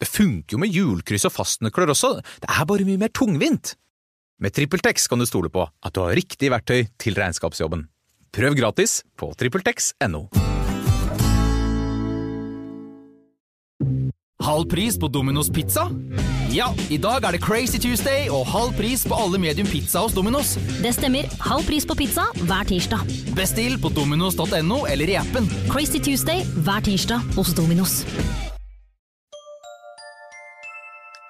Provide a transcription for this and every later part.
Det funker jo med hjulkryss og fastnøkler også, det er bare mye mer tungvint. Med TrippelTex kan du stole på at du har riktig verktøy til regnskapsjobben. Prøv gratis på TrippelTex.no. Halv pris på Domino's pizza? Ja, i dag er det Crazy Tuesday og halv pris på alle medium pizza hos Domino's. Det stemmer. Halv pris på pizza hver tirsdag. Bestill på dominos.no eller i appen. Crazy Tuesday hver tirsdag hos Dominos.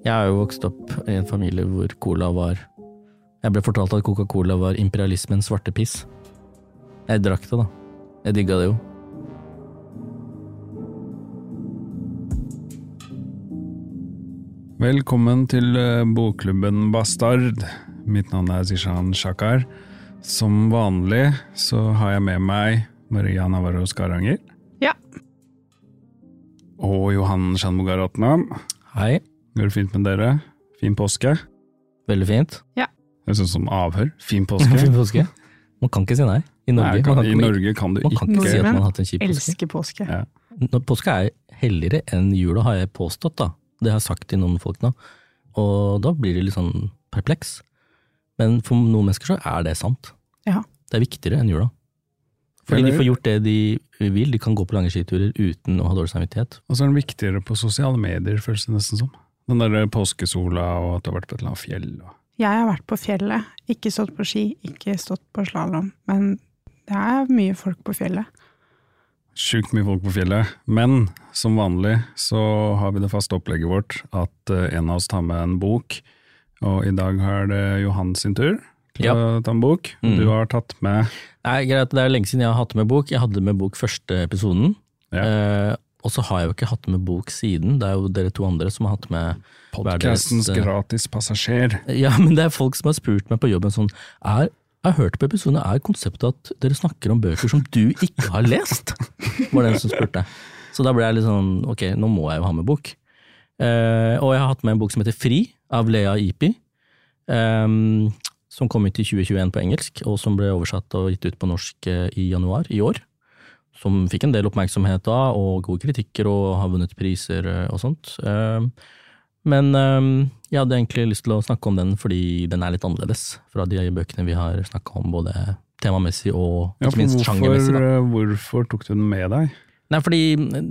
Jeg er jo vokst opp i en familie hvor cola var Jeg ble fortalt at Coca-Cola var imperialismens svarte piss. Jeg drakk det, da. Jeg digga det jo. Velkommen til eh, bokklubben Bastard. Mitt navn er Zishan Shakar. Som vanlig så har jeg med meg Maria Navarro Skaranger. Ja. Og Johan Shanmugaratnam. Hei. Går det fint med dere? Fin påske? Veldig fint. Ja. Det er sånn som avhør. Fin påske. Fin påske. Man kan ikke si nei. I Norge, Nei, kan, kan, I ikke- Norge kan du man kan ikke ikke si at man har hatt en kjip påske. Elsker påske. Ja. Når påske er helligere enn jula, har jeg påstått, da. Det har jeg sagt til noen folk nå. Og da blir de litt sånn perpleks. Men for noen mennesker så er det sant. Ja. Det er viktigere enn jula. Fordi Eller- de får gjort det de vil, de kan gå på lange skiturer uten å ha dårlig samvittighet. Og så er den viktigere på sosiale medier, føles det nesten som. Den der påskesola og at du har vært på et eller annet fjell. Og... Jeg har vært på fjellet, ikke stått på ski, ikke stått på slalåm, men det er mye folk på fjellet. Sjukt mye folk på fjellet. Men som vanlig så har vi det faste opplegget vårt at eh, en av oss tar med en bok. Og i dag har det Johan sin tur til Ja. å ta en bok. Mm. Du har tatt med Nei, greit, Det er lenge siden jeg har hatt med bok. Jeg hadde med bok første episoden. Ja. Eh, og så har jeg jo ikke hatt med bok siden. Det er jo dere to andre som har hatt med Podkastens uh, eh, gratis passasjer. Ja, men det er folk som har spurt meg på jobben sånn er, Jeg har hørt på episoden, er konseptet at dere snakker om bøker som du ikke har lest? Var det en som spurte. Så da ble jeg litt sånn ok, nå må jeg jo ha med bok. Uh, og jeg har hatt med en bok som heter Fri, av Lea Ipi. Um, som kom ut i 2021 på engelsk, og som ble oversatt og gitt ut på norsk eh, i januar i år. Som fikk en del oppmerksomhet da, og gode kritikker, og har vunnet priser eh, og sånt. Ehm, men ehm, jeg hadde egentlig lyst til å snakke om den fordi den er litt annerledes fra de bøkene vi har snakka om, både temamessig og ikke minst sjangermessig. hvorfor, eh, tok du den med deg? Nei, fordi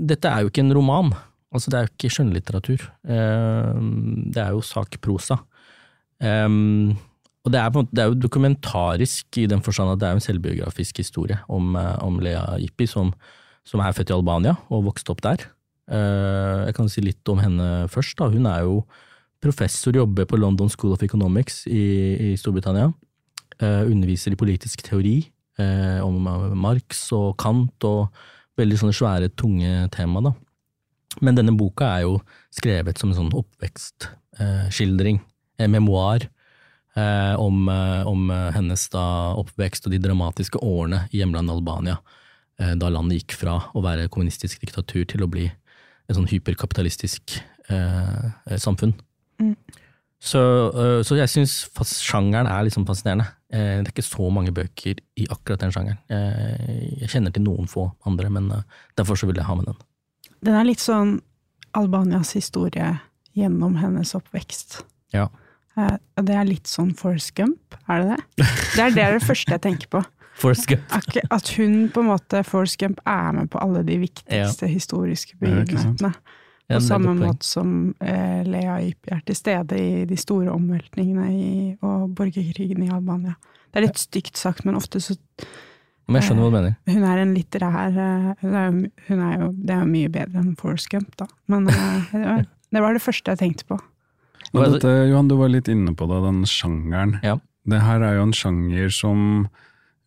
dette er jo ikke en roman. Altså, det er jo ikke skjønnlitteratur. Det er jo sakprosa. Ehm, og det er, måte, det er jo dokumentarisk i den forstand at det er en selvbiografisk historie om, eh, om Lea Ipi, som, som er født i Albania og vokste opp der. Eh, jeg kan si litt om henne først. Da. Hun er jo professor, jobber på London School of Economics i, i Storbritannia. Eh, underviser i politisk teori om Marx og Kant og veldig sånne svære, tunge tema. Da. Men denne boka er jo skrevet som en sånn oppvekstskildring, en memoar, eh, om, eh, om hennes da, oppvekst og de dramatiske årene i hjemlandet Albania, eh, da landet gikk fra å være kommunistisk diktatur til å bli et sånn hyperkapitalistisk eh, samfunn. Mm. Så, eh, så jeg syns sjangeren er liksom fascinerende. Eh, det er ikke så mange bøker i akkurat den sjangeren. Jeg kjenner til noen få andre, men derfor så vil jeg ha med den. Den er litt sånn Albanias historie gjennom hennes oppvekst. Ja. Eh, det er litt sånn Forrest Gump, er det det? Det er det, er det første jeg tenker på. Gump. At hun på en måte, Forrest Gump, er med på alle de viktigste historiske Ja, historiske begivenhetene. Ja, På samme måte som eh, Lea Ypi er til stede i de store omveltningene i, og borgerkrigen i Albania. Det er litt stygt sagt, men ofte så Men jeg skjønner hva du mener. Hun er en litterær eh, hun er jo, hun er jo, Det er jo mye bedre enn Forrest Gump, da. Men eh, det, var, det var det første jeg tenkte på. Men dette, Johan, du var litt inne på det, den sjangeren. Ja. Det her er jo en sjanger som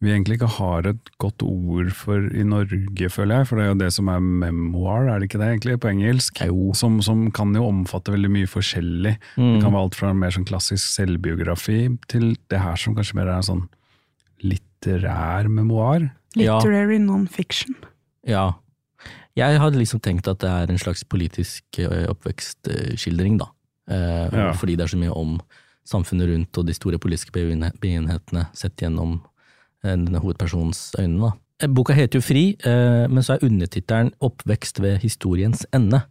vi egentlig ikke har et godt ord for i Norge, føler jeg. For det er jo det som er memoir, er det ikke det egentlig, på engelsk? Jo. Som, som kan jo omfatte veldig mye forskjellig. Mm. Det kan være alt fra mer sånn klassisk selvbiografi til det her som kanskje mer er en sånn litterær memoar. Ja. Literary non-fiction. Ja. Jeg hadde liksom tenkt at det er en slags politisk eh, oppvekstskildring, da. Eh, Ja. Fordi det er så mye om samfunnet rundt og de store politiske begivenhe- begivenhetene sett gjennom eh, denne hovedpersonens øyne. Da. Eh, Boka heter jo Fri, eh, men så er undertittelen Oppvekst ved historiens ende.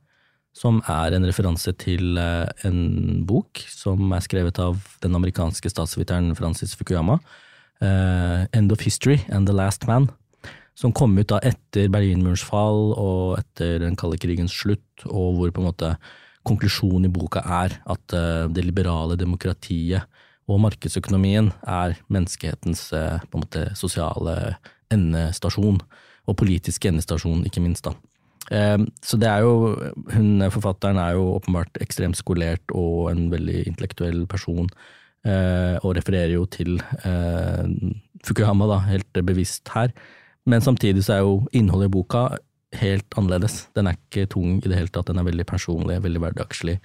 Som er en referanse til en bok som er skrevet av den amerikanske statsviteren Francis Fukuyama. eh, End of History and The Last Man som kom ut da etter Berlinmurens fall og etter den kalde krigens slutt, og hvor på en måte konklusjonen i boka er at eh, det liberale demokratiet og markedsøkonomien er menneskehetens eh, på en måte sosiale endestasjon, og politiske endestasjon, ikke minst. da. Eh, Så det er jo, hun forfatteren er jo åpenbart ekstremt skolert og en veldig intellektuell person, og refererer jo til Fukuhama da, helt bevisst her. Men samtidig så er jo innholdet i boka helt annerledes. Den er ikke tung i det hele tatt, den er veldig personlig, veldig hverdagslig.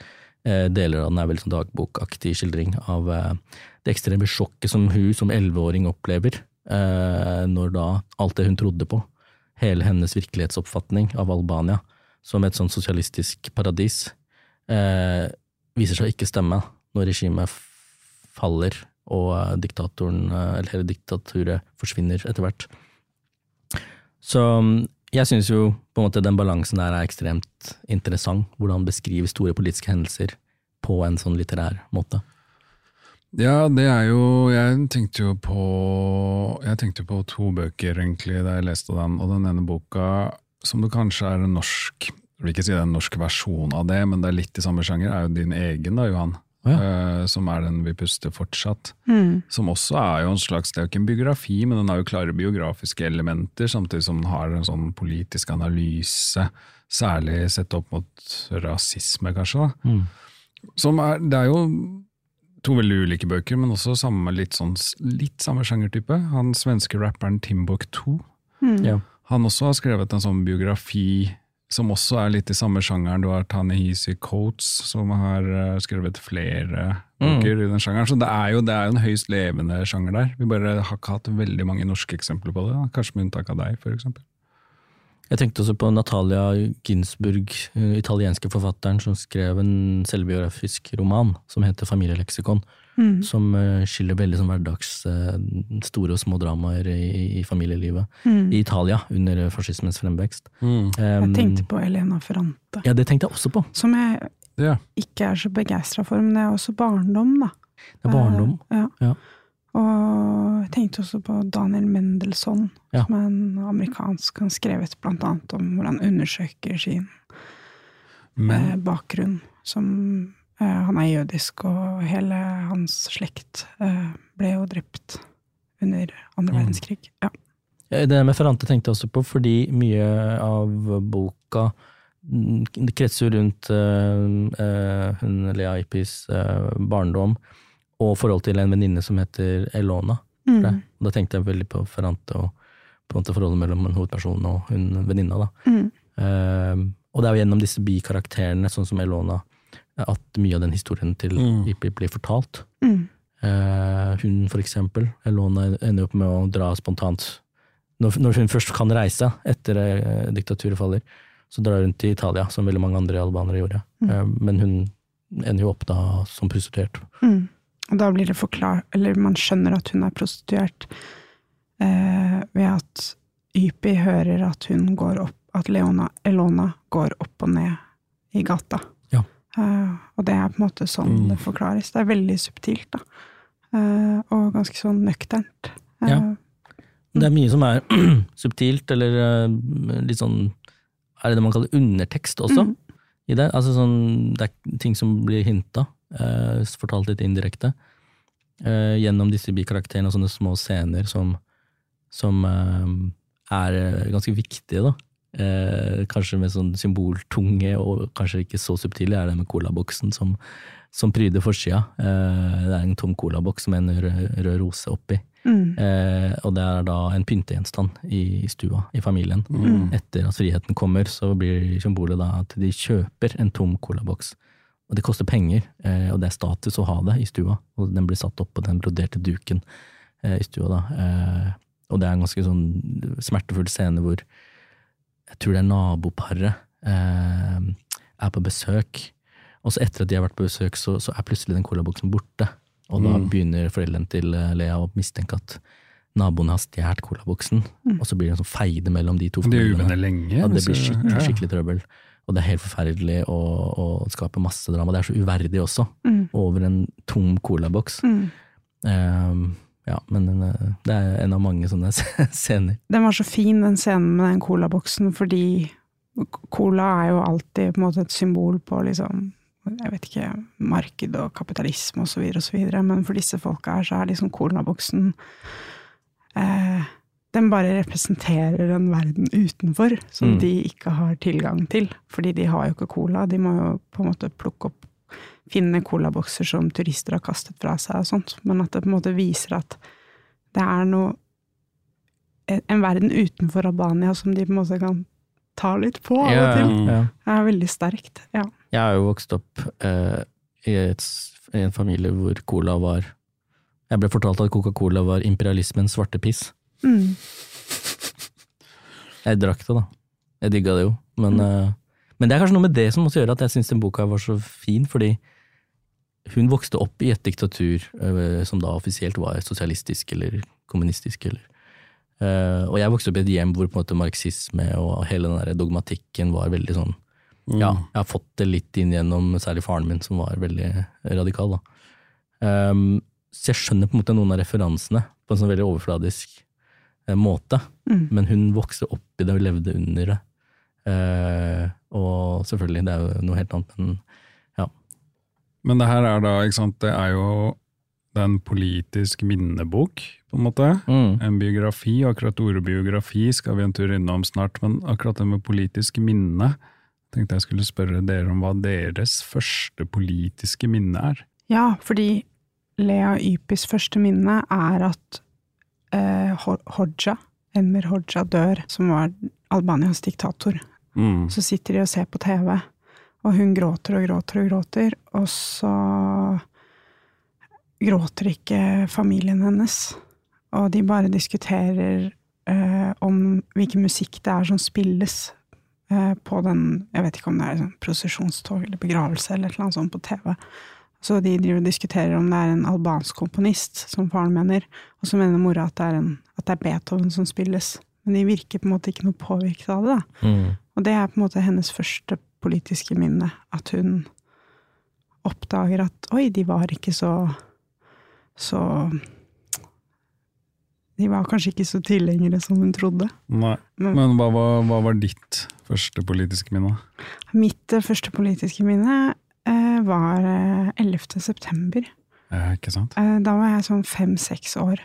Eh, Deler av den er veldig sånn dagbokaktig skildring av eh, det ekstreme sjokket som hun som elleveåring opplever, eh, når da alt det hun trodde på, hele hennes virkelighetsoppfatning av Albania som et sånn sosialistisk paradis, viser seg å ikke stemme når regimet faller og diktatoren, eller hele diktaturet forsvinner etter hvert. Så mm, jeg syns jo på en måte den balansen der er ekstremt interessant, hvordan han beskriver store politiske hendelser på en sånn litterær måte. Ja, det er jo Jeg tenkte jo på Jeg tenkte på to bøker, egentlig, da jeg leste den. Og den ene boka, som det kanskje er norsk Jeg vil ikke si det er en norsk versjon av det, men det er litt i samme sjanger, er jo din egen, da, Johan. Å Eh, som er den Vi puster fortsatt. Mm. Som også er jo en slags Det er jo ikke en biografi, men den har jo klare biografiske elementer, samtidig som den har en sånn politisk analyse, særlig sett opp mot rasisme, kanskje. da. Mm. Som er, det er jo to veldig ulike bøker, men også samme, litt, sånn, litt samme sjangertype. Han svenske rapperen Timbuk 2. Mm. Ja. Han også har skrevet en sånn biografi som også er litt i samme sjangeren. Du har Tanehisi Coates, som har eh, skrevet flere Mm. i den sjangeren. Så det er jo det er jo en høyst levende sjanger der. Vi bare har ikke hatt veldig mange norske eksempler på det, da. kanskje med unntak av deg, eksempel. Jeg tenkte også på Natalia Ginsburg, den italienske forfatteren som skrev en selvbiografisk roman som heter Familieleksikon, Mm. som eh, skiller veldig som hverdags eh, store og små dramaer i, i familielivet Mm. i Italia under fascismens fremvekst. Um, Jeg tenkte på Elena Ferrante, Ja, det tenkte jeg også på. som jeg Ja. ikke er så begeistra for, men det er også barndom, da. Det er barndom. uh, ja. Ja. Og jeg tenkte også på Daniel Mendelssohn, Ja. som er en amerikansk Han skrevet blant annet om hvordan han undersøker sin Men eh, bakgrunn. Som eh, Han er jødisk, og hele hans slekt eh, ble jo drept under andre Mm. verdenskrig. Ja. Eh, Det med Ferrante tenkte jeg også på, fordi mye av boka kretser rundt eh, eh, hun Lea Ipis eh, barndom og forhold til en venninne som heter Elona. Mm. Da tenkte jeg veldig på Ferrante og på forholdet mellom en hovedperson og hun venninna. Mm. Eh, og det er jo gjennom disse bikarakterene, sånn som Elona, at mye av den historien til Mm. Ipi blir fortalt. Mm. Eh, hun for eksempel, Elona ender opp med å dra spontant når, når hun først kan reise etter eh, diktaturet faller, så drar hun til Italia, som veldig mange andre albanere gjorde. Mm. Eh, men hun ender jo opp da som prostituert. Mm. Og da blir det forklart Eller man skjønner at hun er prostituert eh, ved at Ypi hører at hun går opp At Leona, Elona går opp og ned i gata. Eh, og det er på en måte sånn Mm. det forklares. Det er veldig subtilt, da. Eh, og ganske sånn nøkternt. Eh, Ja. Det er mye som er subtilt, eller eh, litt sånn Er det det man kaller undertekst også? Mm. I det? Altså sånn, det er ting som blir hinta, eh, fortalt litt indirekte, eh, gjennom disse bikarakterene og sånne små scener som, som eh, er eh, ganske viktige, da. Eh, kanskje med sånn symboltunge, og kanskje ikke så subtile, er det med colaboksen som, som pryder forsida. Eh, det er en tom colaboks med en rød, rød rose oppi. Mm. Eh, og det er da en pyntegjenstand i, i stua, i familien. Mm. Etter at friheten kommer, så blir symbolet da at de kjøper en tom colaboks. Og det koster penger, eh, og det er status å ha det i stua. Og den blir satt opp på den broderte duken eh, i stua, da. Eh, og det er en ganske sånn smertefull scene hvor jeg tror det er naboparet eh, er på besøk. Og så etter at de har vært på besøk, så, så er plutselig den colaboksen borte. Og da Mm. begynner foreldrene til eh, Lea å mistenke at naboene har stjålet colaboksen. Mm. Og så blir det en sånn feide mellom de to Det er uvenner lenge. Ja, det blir skikkelig, skikkelig trøbbel. Og det er helt forferdelig og, skaper masse drama. Det er så uverdig også, Mm. over en tom colaboks. Mm. Ja, men eh, det er en av mange sånne scener. Den var så fin, den scenen med den colaboksen, fordi cola er jo alltid måte et symbol på liksom jeg vet ikke, marked og kapitalisme og så men for disse folka her så er liksom colaboksen eh, Den bare representerer en verden utenfor som Mm. de ikke har tilgang til. Fordi de har jo ikke cola, de må jo på en måte plukke opp Finne colabokser som turister har kastet fra seg og sånt, men at det på en måte viser at det er noe en verden utenfor Albania som de på en måte kan ta litt på av og til. ja. Det er veldig sterkt. Ja. Jeg har jo vokst opp eh, i, et, i en familie hvor cola var Jeg ble fortalt at Coca-Cola var imperialismens svarte piss. Mm. Jeg drakk det, da. Jeg digga det jo. Men, eh, men det er kanskje noe med det som også gjør at jeg syns den boka var så fin, fordi hun vokste opp i et diktatur eh, som da offisielt var sosialistisk eller kommunistisk. Eller. Eh, og jeg vokste opp i et hjem hvor på en måte marxisme og hele den der dogmatikken var veldig sånn Mm. Ja, jeg har fått det litt inn gjennom særlig faren min, som var veldig radikal. Da. Ehm, så jeg skjønner på en måte noen av referansene på en sånn veldig overfladisk eh, måte. Mm. Men hun vokste opp i det og levde under det. Og selvfølgelig, det er jo noe helt annet, men Men det her er da, ikke sant, det er jo det er en politisk minnebok, på en måte. mm, En biografi, akkurat ordet biografi skal vi en tur innom snart, men akkurat det med politisk minne, tenkte jeg skulle spørre dere om hva deres første politiske minne er. ja, fordi Lea Ypis første minne er at eh, Ho- Hodja, Emmer Hodja, dør, som var Albanias diktator. Mm. Så sitter de og ser på TV, og hun gråter og gråter og gråter, og så gråter ikke familien hennes. Og de bare diskuterer eh, om hvilken musikk det er som spilles eh, på den Jeg vet ikke om det er sånn prosesjonstog eller begravelse eller noe sånt på TV. Så de driver og diskuterer om det er en albansk komponist, som faren mener, og så mener mora at det er, en, at det er Beethoven som spilles. Men de virker på en måte ikke noe påvirket av det. mm, Og det er på en måte hennes første politiske minnet. At hun oppdager at oi, de var ikke så så De var kanskje ikke så tilhengere som hun trodde. Nei. Men Men hva var, hva var ditt første politiske minne? mitt eh, første politiske minne eh, var eh, 11. september. Eh, ikke sant? Eh, da var jeg sånn fem-seks år.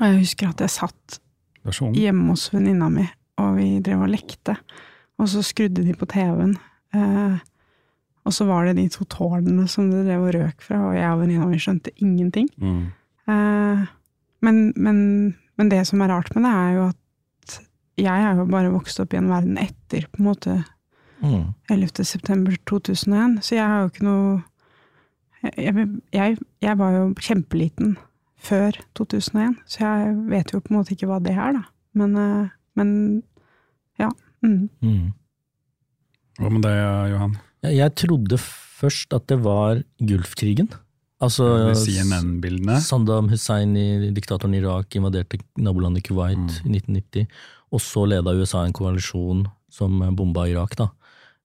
Og jeg husker at jeg satt hjemme hos venninna mi, og vi drev og lekte. Og så skrudde de på TV-en. Eh, og så var det de to tårnene som det drev og røk fra, og jeg og venninna mi skjønte ingenting. Mm. Eh, men, men, men det som er rart med det, er jo at jeg er jo bare vokst opp i en verden etter på en måte mm. 11. september 2001, så jeg har jo ikke noe jeg, jeg, jeg var jo kjempeliten før 2001, så jeg vet jo på en måte ikke hva det er, da. Men, eh, men. Mm. Mm. Hva med deg, Johan? Jeg, jeg trodde først at det var Gulfkrigen. Altså CNN-bildene? Saddam Hussein, i diktatoren i Irak, invaderte nabolandet Kuwait Mm. i 1990. Og så leda USA en koalisjon som bomba Irak da,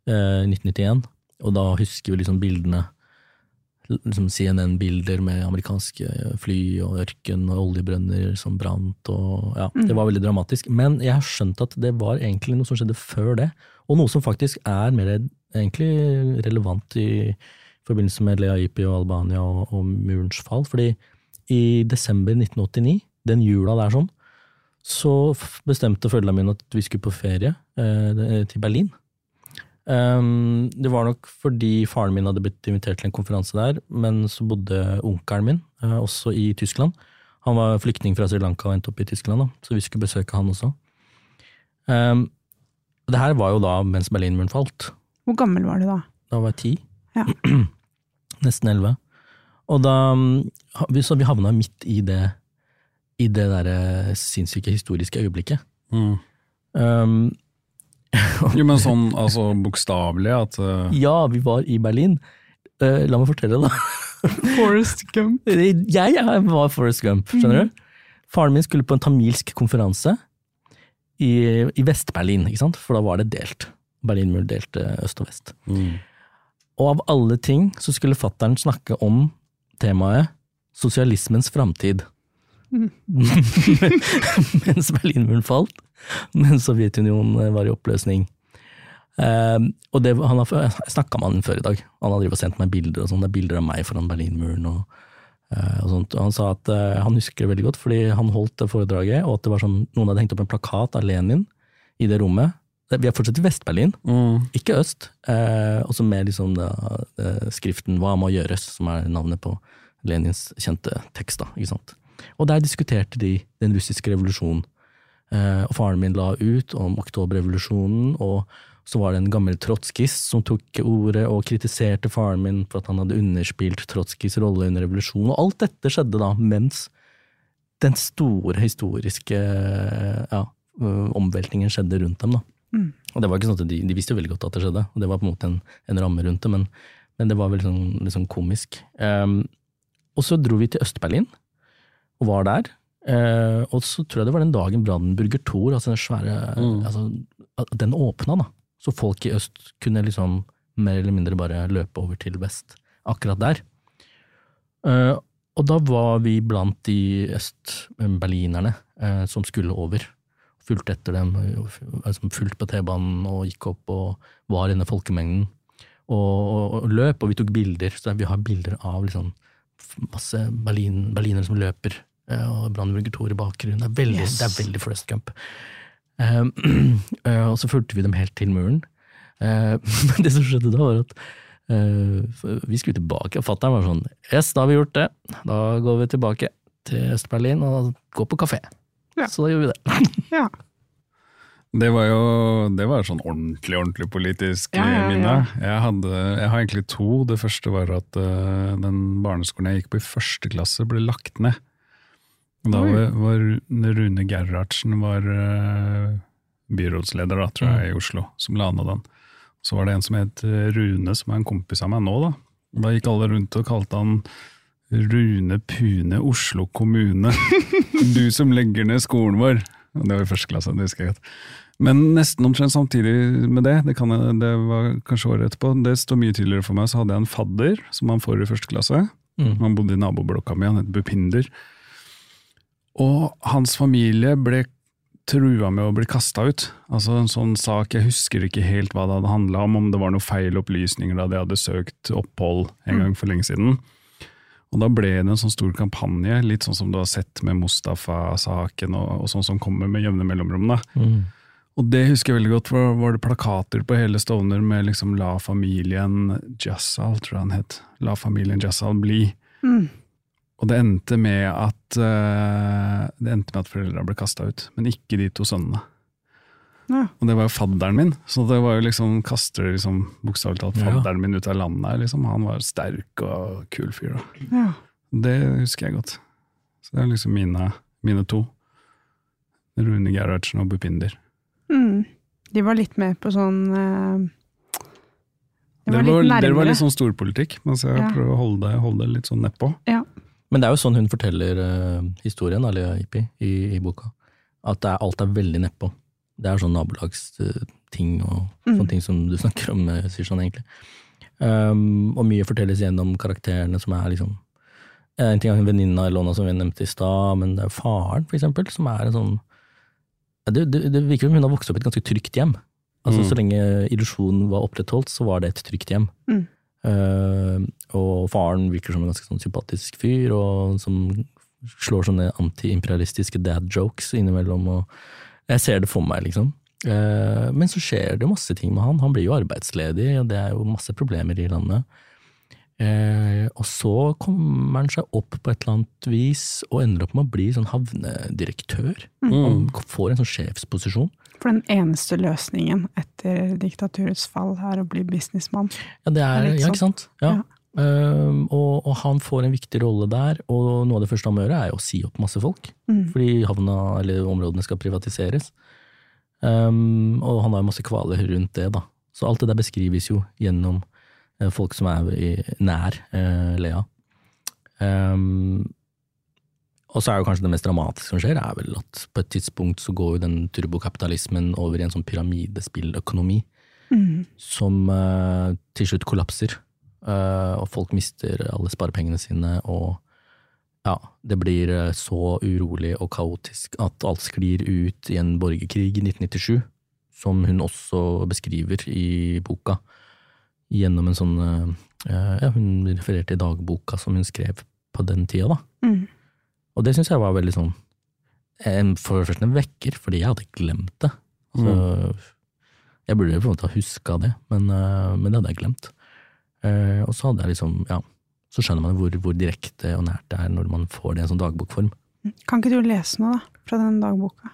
eh, i 1991. Og da husker vi liksom bildene liksom CNN-bilder med amerikanske fly og ørken og oljebrønner som brant. og ja, Det var veldig dramatisk. Men jeg har skjønt at det var egentlig noe som skjedde før det, og noe som faktisk er mer egentlig relevant i forbindelse med Lea Ipi og Albania og, og murens fall. fordi i desember 1989, den jula der sånn, så bestemte foreldrene mine at vi skulle på ferie eh, til Berlin. Um, det var nok fordi faren min hadde blitt invitert til en konferanse der, men så bodde onkelen min uh, også i Tyskland. Han var flyktning fra Sri Lanka og endte opp i Tyskland, da, så vi skulle besøke han også. Um, det her var jo da mens Berlinmuren falt. Hvor gammel var du da? Da var jeg ti. Ja. Nesten elleve. Og da vi- Så vi havna midt i det i det derre sinnssyke historiske øyeblikket. Mm. Um, Jo, men sånn altså bokstavelig at uh... ja, vi var i Berlin. Uh, la meg fortelle, da. Forest Gump. Jeg, jeg var Forrest Gump, skjønner du? Faren min skulle på en tamilsk konferanse i, i Vest-Berlin, ikke sant? for da var det delt. Berlinmuren delte øst og vest. mm. Og av alle ting så skulle fattern snakke om temaet sosialismens framtid. Mens Berlinmuren falt, mens Sovjetunionen var i oppløsning. Eh, og det, han har snakka med han før i dag. Han har sendt meg bilder og sånn. Det er bilder av meg foran Berlinmuren. og, uh, og sånt. Og han sa at uh, han husker det veldig godt, fordi han holdt det foredraget, og at det var sånn, noen hadde hengt opp en plakat av Lenin i det rommet. Vi er fortsatt i Vest-Berlin, Mm. ikke øst. Eh, også med liksom da, eh, skriften 'Hva må gjøres', som er navnet på Lenins kjente tekst. da, ikke sant? Og der diskuterte de den russiske revolusjonen. Eh, og faren min la ut om oktoberrevolusjonen, og så var det en gammel trotskist som tok ordet og kritiserte faren min for at han hadde underspilt Trotskijs rolle under revolusjonen. Og alt dette skjedde da mens den store historiske ja, øh, omveltningen skjedde rundt dem. da. Mm. Og det var ikke sånn at de, de visste jo veldig godt at det skjedde, og det var på en måte en, en ramme rundt det, men, men det var veldig sånn, litt sånn komisk. Um, og så dro vi til Øst-Berlin, og var der. Eh, og så tror jeg det var den dagen Brandenburger Tor, altså den svære Mm. altså, Den åpna, da. Så folk i øst kunne liksom mer eller mindre bare løpe over til vest akkurat der. Eh, og da var vi blant de øst-berlinerne eh, som skulle over. Fulgte etter dem, altså fulgt på T-banen og gikk opp og var inne i folkemengden. Og, og, og løp, og vi tok bilder. Så vi har bilder av liksom masse Berlin, berlinere som løper, og Brandenburger Tor i bakgrunnen. Det er veldig, Yes. det er veldig Forest Gump. Eh, eh, og så fulgte vi dem helt til muren. Eh, Men det som skjedde da, var at uh, vi skulle tilbake, og fatter'n var sånn Yes, da har vi gjort det. Da går vi tilbake til Øst-Berlin og går på kafé. Ja. Så da gjorde vi det. Ja. Det var jo det var sånn ordentlig ordentlig politisk Ja, ja, ja. minne. Jeg, hadde, jeg har egentlig to. Det første var at uh, den barneskolen jeg gikk på i første klasse, ble lagt ned. Da var, var Rune Gerhardsen var eh, byrådsleder, da, tror jeg, i Oslo, som la ned den. Så var det en som het eh, Rune, som er en kompis av meg nå. Da Da gikk alle rundt og kalte han Rune Pune Oslo kommune. du som legger ned skolen vår. Det var i første klasse, det husker jeg godt. Men nesten omtrent samtidig med det, det, kan det var kanskje året etterpå, det står mye tidligere for meg, så hadde jeg en fadder som han får i første klasse. Mm. Han bodde i naboblokka mi, han het Bupinder. Og hans familie ble trua med å bli kasta ut. Altså en sånn sak, jeg husker ikke helt hva det hadde handla om, om det var noen feil opplysninger da de hadde søkt opphold en gang for lenge siden. Og da ble det en sånn stor kampanje, litt sånn som du har sett med Mustafa-saken og, og sånn som kommer med jevne mellomrom. Mm. Og det husker jeg veldig godt, for var det plakater på hele Stovner med liksom 'La familien Jassal', tror jeg han het. 'La familien Jassal bli'. Mm. Og det endte med at uh, Det endte med at foreldra ble kasta ut, men ikke de to sønnene. Ja. Og det var jo fadderen min, så det var jo liksom kaster liksom bokstavelig talt Ja. fadderen min ut av landet. her, Liksom. Han var sterk og kul fyr. da. Ja. Det husker jeg godt. Så det er liksom mine, mine to. Rune Gerhardsen og Bupinder. Mm. De var litt med på sånn uh, De var Dere var, litt dere var litt sånn storpolitikk, mens jeg Ja. prøver å holde det, holde det litt sånn nedpå. Men det er jo sånn hun forteller uh, historien, Alia Ipi, i, i boka. At det er, alt er veldig nedpå. Det er sånn nabolagsting og Mm. sånne ting som du snakker om, eh, Sishan, egentlig. Um, og mye fortelles gjennom karakterene som er liksom eh, En ting er venninna Elona som vi nevnte i stad, men det er faren, for eksempel, som er en sånn det, det, det virker som hun har vokst opp i et ganske trygt hjem. Altså Mm. Så lenge illusjonen var opprettholdt, så var det et trygt hjem. Mm. Eh, og faren virker som en ganske sånn sympatisk fyr, og som slår sånne anti-imperialistiske dad jokes innimellom. Og jeg ser det for meg, liksom. Eh, men så skjer det masse ting med han. Han blir jo arbeidsledig, og det er jo masse problemer i landet. Eh, og så kommer han seg opp på et eller annet vis, og ender opp med å bli sånn havnedirektør. Han får en sånn sjefsposisjon. For den eneste løsningen etter diktaturets fall er å bli businessmann. Ja, det er, er ja, ikke sant? Ja. Um, og, og han får en viktig rolle der, og noe av det første han må gjøre, er jo å si opp masse folk. Mm. Fordi havna, eller områdene skal privatiseres. Um, og han har masse kvaler rundt det, da. Så alt det der beskrives jo gjennom eh, folk som er i, nær uh, Lea. Um, og så er jo kanskje det mest dramatiske som skjer, er vel at på et tidspunkt så går jo den turbokapitalismen over i en sånn pyramidespilløkonomi Mm. som uh, til slutt kollapser. Eh, og folk mister alle sparepengene sine, og ja, det blir eh, så urolig og kaotisk at alt sklir ut i en borgerkrig i 1997, som hun også beskriver i boka, gjennom en sånn eh, ja, Hun refererte i dagboka som hun skrev på den tida, da. Mm. Og det syns jeg var veldig sånn en, For det første en vekker, fordi jeg hadde glemt det. Altså, Jeg burde jo på en måte ha huska det, men, men det hadde jeg glemt. Eh, og så hadde jeg liksom, ja, så skjønner man hvor, hvor direkte og nært det er når man får det i en sånn dagbokform. Kan ikke du lese noe, da, fra den dagboka?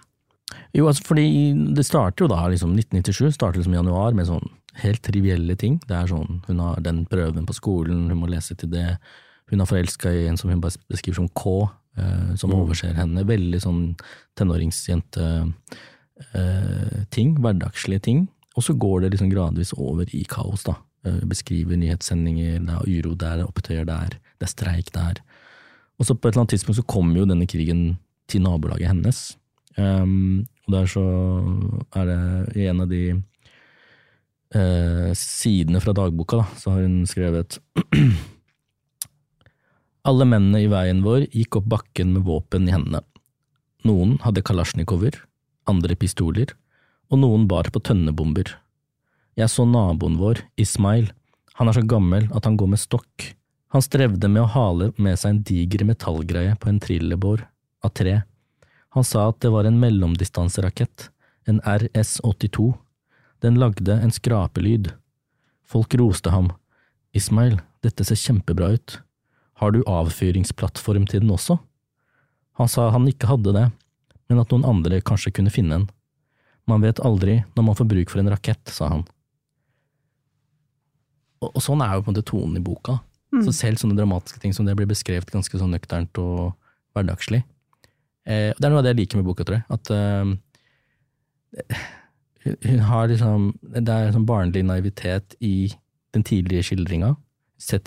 Jo, altså fordi det starter jo da, liksom 1997, starter liksom i januar med sånn helt trivielle ting. Det er sånn, hun har den prøven på skolen, hun må lese til det. Hun er forelska i en som hun beskriver som K, eh, som overser henne. Veldig sånn tenåringsjente-ting, hverdagslige ting. Og så går det liksom gradvis over i kaos, da. Eh, Beskriver nyhetssendinger, det er uro der, opptøyer der, det er streik der. Og så på et eller annet tidspunkt så kommer jo denne krigen til nabolaget hennes. Um, og der så er det i en av de uh, sidene fra dagboka, da, så har hun skrevet Alle mennene i veien vår gikk opp bakken med våpen i hendene. Noen hadde kalasjnikover, andre pistoler, og noen bar på tønnebomber. Jeg så naboen vår, Ismail, han er så gammel at han går med stokk. Han strevde med å hale med seg en diger metallgreie på en trillebår av tre. Han sa at det var en mellomdistanserakett, en RS-82. Den lagde en skrapelyd. Folk roste ham. Ismail, dette ser kjempebra ut. Har du avfyringsplattform til den også? Han sa han ikke hadde det, men at noen andre kanskje kunne finne en. Man vet aldri når man får bruk for en rakett, sa han. Og, og sånn er jo på en måte tonen i boka. Så selv sånne dramatiske ting som det blir beskrevet ganske sånn nøkternt og hverdagslig. Eh, det er noe av det jeg liker med boka, tror jeg. At eh, hun, hun har liksom Det er sånn barnlig naivitet i den tidlige skildringa.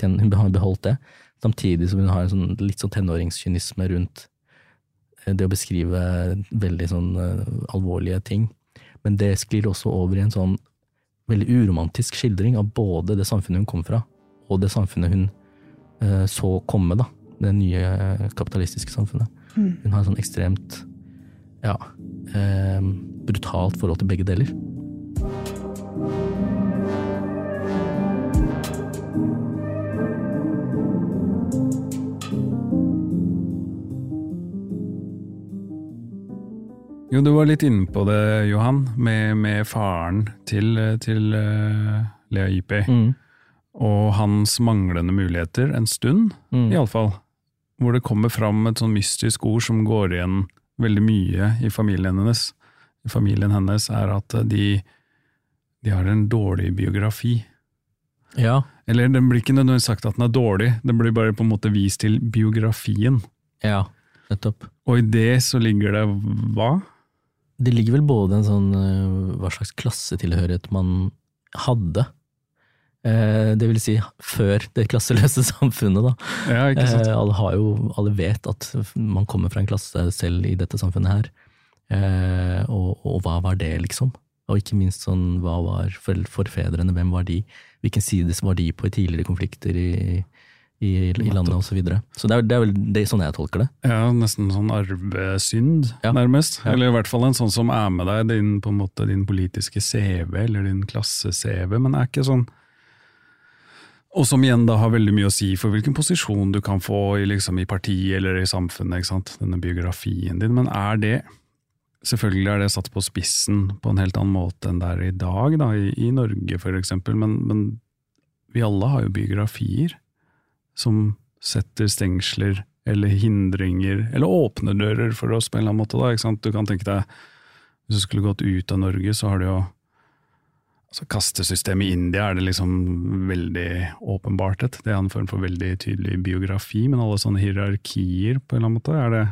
Hun har beholdt det. Samtidig som hun har en sånn, litt sånn tenåringskynisme rundt eh, det å beskrive veldig sånn eh, alvorlige ting. Men det sklir også over i en sånn veldig uromantisk skildring av både det samfunnet hun kom fra, og det samfunnet hun eh, så komme, da. Det nye eh, kapitalistiske samfunnet. Hun har et sånn ekstremt ja, eh, brutalt forhold til begge deler. Jo, du var litt inne på det, Johan, med, med faren til, til uh, Lea Ipi. Mm. Og hans manglende muligheter en stund, Mm. iallfall. Hvor det kommer fram et sånn mystisk ord som går igjen veldig mye i familien hennes. Familien hennes er at de, de har en dårlig biografi. Ja. Eller den blir ikke nødvendigvis sagt at den er dårlig, den blir bare på en måte vist til biografien. Ja, nettopp. Og i det så ligger det hva? Det ligger vel både en sånn eh, hva slags klassetilhørighet man hadde. Eh, det vil si før det klasseløse samfunnet, da. Ja? Eh, alle, har jo, alle vet at man kommer fra en klasse selv i dette samfunnet her. Og, og hva var det, liksom? Og ikke minst sånn, hva var for- forfedrene, hvem var de? Hvilken side var de på i tidligere konflikter i, i, i landet, og så videre. Så det er, det er vel det, sånn jeg tolker det. Ja, nesten sånn arvesynd, Ja. nærmest. Ja. Eller i hvert fall en sånn som er med deg, din, på en måte, din politiske CV, eller din klasse-CV, men er ikke sånn Og som igjen da har veldig mye å si for hvilken posisjon du kan få i, liksom, i partiet eller i samfunnet, ikke sant? denne biografien din. Men er det Selvfølgelig er det satt på spissen på en helt annen måte enn det er i dag, da, i, i Norge for eksempel, men, men vi alle har jo biografier som setter stengsler eller hindringer, eller åpner dører for oss på en eller annen måte. Da? Du kan tenke deg, hvis du skulle gått ut av Norge, så har du jo altså Kastesystemet i India er det liksom veldig åpenbart et. Det er en form for veldig tydelig biografi, men alle sånne hierarkier på en eller annen måte, er det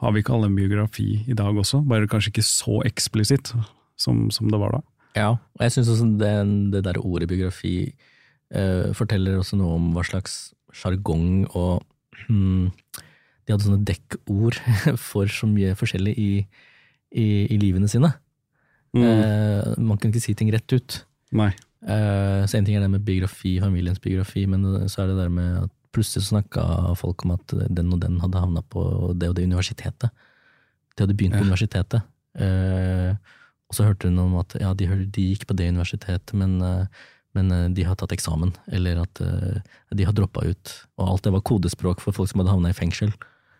Har vi ikke alle en biografi i dag også? Bare kanskje ikke så eksplisitt som, som det var da. Ja, og jeg syns også det, det der ordet biografi eh, forteller også noe om hva slags sjargong og hmm, De hadde sånne dekkord for så mye forskjellig i, i, i livene sine. Eh, man kan ikke si ting rett ut. Nei. Eh, så en ting er det med biografi, familiens biografi, men så er det der med at plutselig snakka folk om at den og den hadde havna på det og det universitetet. De hadde begynt på Ja. universitetet. Eh, og så hørte hun om at ja, de, de gikk på det universitetet, men, eh, men eh, de har tatt eksamen, eller at eh, de har droppa ut. Og alt det var kodespråk for folk som hadde havna i fengsel.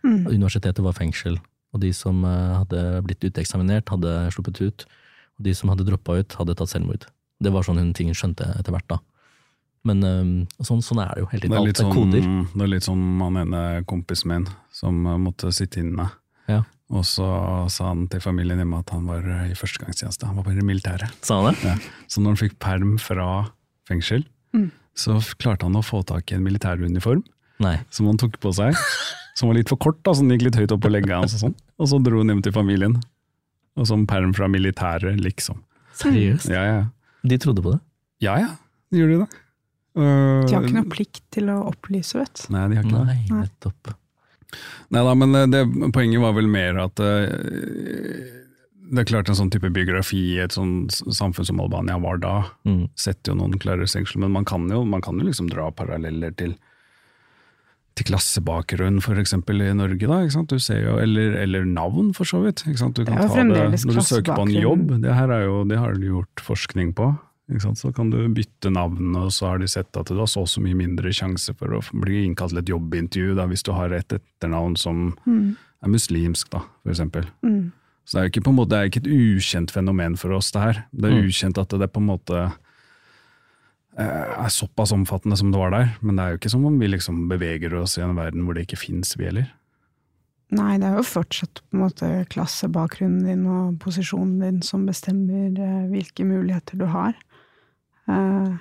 Mm. Universitetet var fengsel, og de som eh, hadde blitt uteksaminert, hadde sluppet ut. Og de som hadde droppa ut, hadde tatt selvmord. Det var sånn hun ting skjønte etter hvert, da. Men sånn, sånn er det jo hele Det tiden. er, Alt er sånn, koder. det er litt sånn han ene kompisen min som måtte sitte inne. Ja. Og så sa han til familien hjemme at han var i førstegangstjeneste. Han var bare i militæret. Sa han det? Ja. Så når han fikk perm fra fengsel, Mm. så klarte han å få tak i en militæruniform Nei. som han tok på seg. Som var litt for kort, da, så den gikk litt høyt opp på legga hans. Og sånn. Og så dro han hjem til familien. Og som perm fra militæret, liksom. Seriøst? Ja, ja. De trodde på det? Ja, ja. De gjorde det. Uh, De har ikke noe plikt til å opplyse, vet du. Nei, de har ikke. Nei, nettopp. Nei da, men eh, det, poenget var vel mer at eh, det er klart en sånn type biografi i et sånn samfunn som Albania var da, Mm. setter jo noen klare stengsler, men man kan jo, man kan jo liksom dra paralleller til til klassebakgrunn, eksempel i Norge, da, ikke sant? Du ser jo, eller, eller navn, for så vidt. Ikke sant? Du kan ta det, når du søker på en jobb, det her er jo, det har du gjort forskning på. Ikke sant? Så kan du bytte navn, og så har de sett at du har så og så mye mindre sjanse for å bli innkalt til et jobbintervju da, hvis du har et etternavn som Mm. er muslimsk, da, for eksempel. Mm. Så det er jo ikke, måte, det er ikke et ukjent fenomen for oss, det her. Det er Mm. ukjent at det på en måte eh, er såpass omfattende som det var der. Men det er jo ikke som om vi liksom beveger oss i en verden hvor det ikke fins, vi heller. Nei, det er jo fortsatt på en måte klassebakgrunnen din og posisjonen din som bestemmer eh, hvilke muligheter du har. Uh,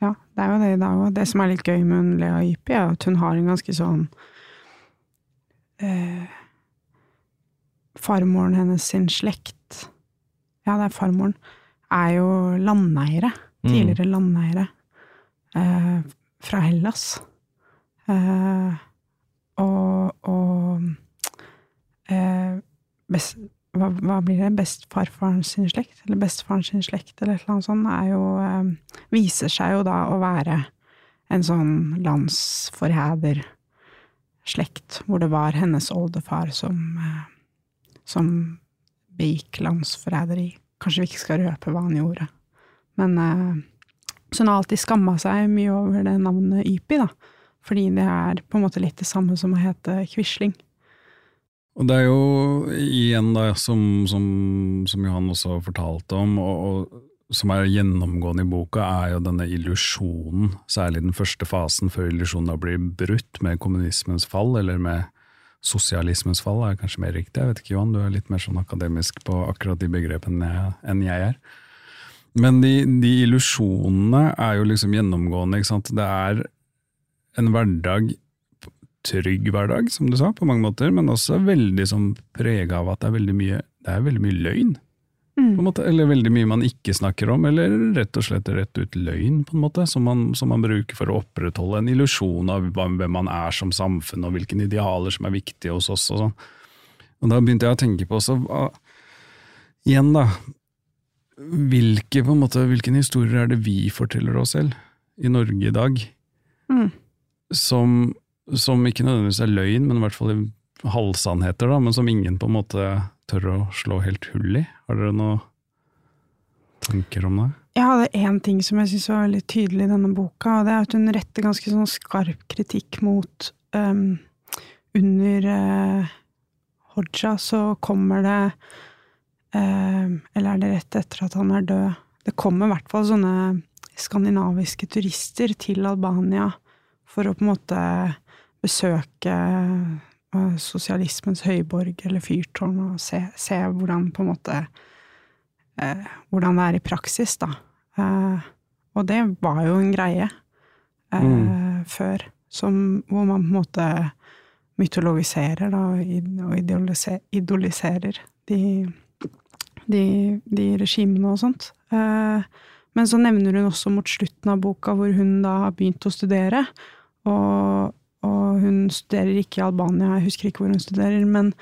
ja, det er jo det. i dag òg. det som er litt gøy med Lea Ypi, er at hun har en ganske sånn eh, Farmoren hennes sin slekt, ja, det er farmoren, er jo landeiere. Mm. Tidligere landeiere eh, fra Hellas. Eh, og og eh, best, hva, hva blir det? Bestfarfaren sin slekt, eller bestefaren sin slekt, eller et eller annet sånt, er jo eh, Viser seg jo da å være en sånn landsforræderslekt, hvor det var hennes oldefar som, eh, som begikk landsforræderi. Kanskje vi ikke skal røpe hva han gjorde. Men eh, Så hun har alltid skamma seg mye over det navnet Ypi, da. Fordi det er på en måte litt det samme som å hete Quisling. Og det er jo igjen da, som, som, som Johan også fortalte om, og, og som er gjennomgående i boka, er jo denne illusjonen, særlig den første fasen før illusjonen da blir brutt med kommunismens fall, eller med sosialismens fall, er kanskje mer riktig. Jeg vet ikke, Johan, du er litt mer sånn akademisk på akkurat de begrepene enn jeg er. Men de, de illusjonene er jo liksom gjennomgående, ikke sant. Det er en hverdag trygg hverdag, som du sa, på mange måter, men også veldig sånn prega av at det er veldig mye, det er veldig mye løgn. På en måte, eller veldig mye man ikke snakker om, eller rett og slett rett ut løgn, på en måte, som man, som man bruker for å opprettholde en illusjon av hvem man er som samfunn, og hvilke idealer som er viktige hos oss. Og sånn. Og da begynte jeg å tenke på også, hva, igjen, da. Hvilke, på en måte, hvilken historier er det vi forteller oss selv i Norge i dag, Mm. som, som ikke nødvendigvis er løgn, men i hvert fall halvsannheter, da, men som ingen på en måte tør å slå helt hull i? Har dere noen tanker om det? Jeg hadde én ting som jeg syns var veldig tydelig i denne boka, og det er at hun retter ganske sånn skarp kritikk mot um, Under uh, Hoja så kommer det uh, Eller er det rett etter at han er død? Det kommer i hvert fall sånne skandinaviske turister til Albania for å på en måte besøke sosialismens høyborg eller fyrtårn og se, se hvordan på en måte eh, hvordan det er i praksis, da. Eh, og det var jo en greie eh, Mm. før, som, hvor man på en måte mytologiserer da, og id- idoliserer de, de, de regimene og sånt. Eh, men så nevner hun også mot slutten av boka hvor hun da har begynt å studere, og, og hun studerer ikke i Albania, jeg husker ikke hvor hun studerer, men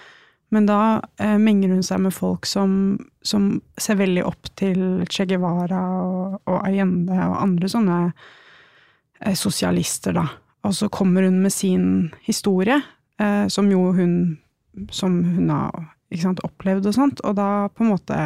men da eh, menger hun seg med folk som, som ser veldig opp til Che Guevara og, og Allende og andre sånne eh, sosialister, da. Og så kommer hun med sin historie, eh, som jo hun Som hun har sant, opplevd og sånt, og da på en måte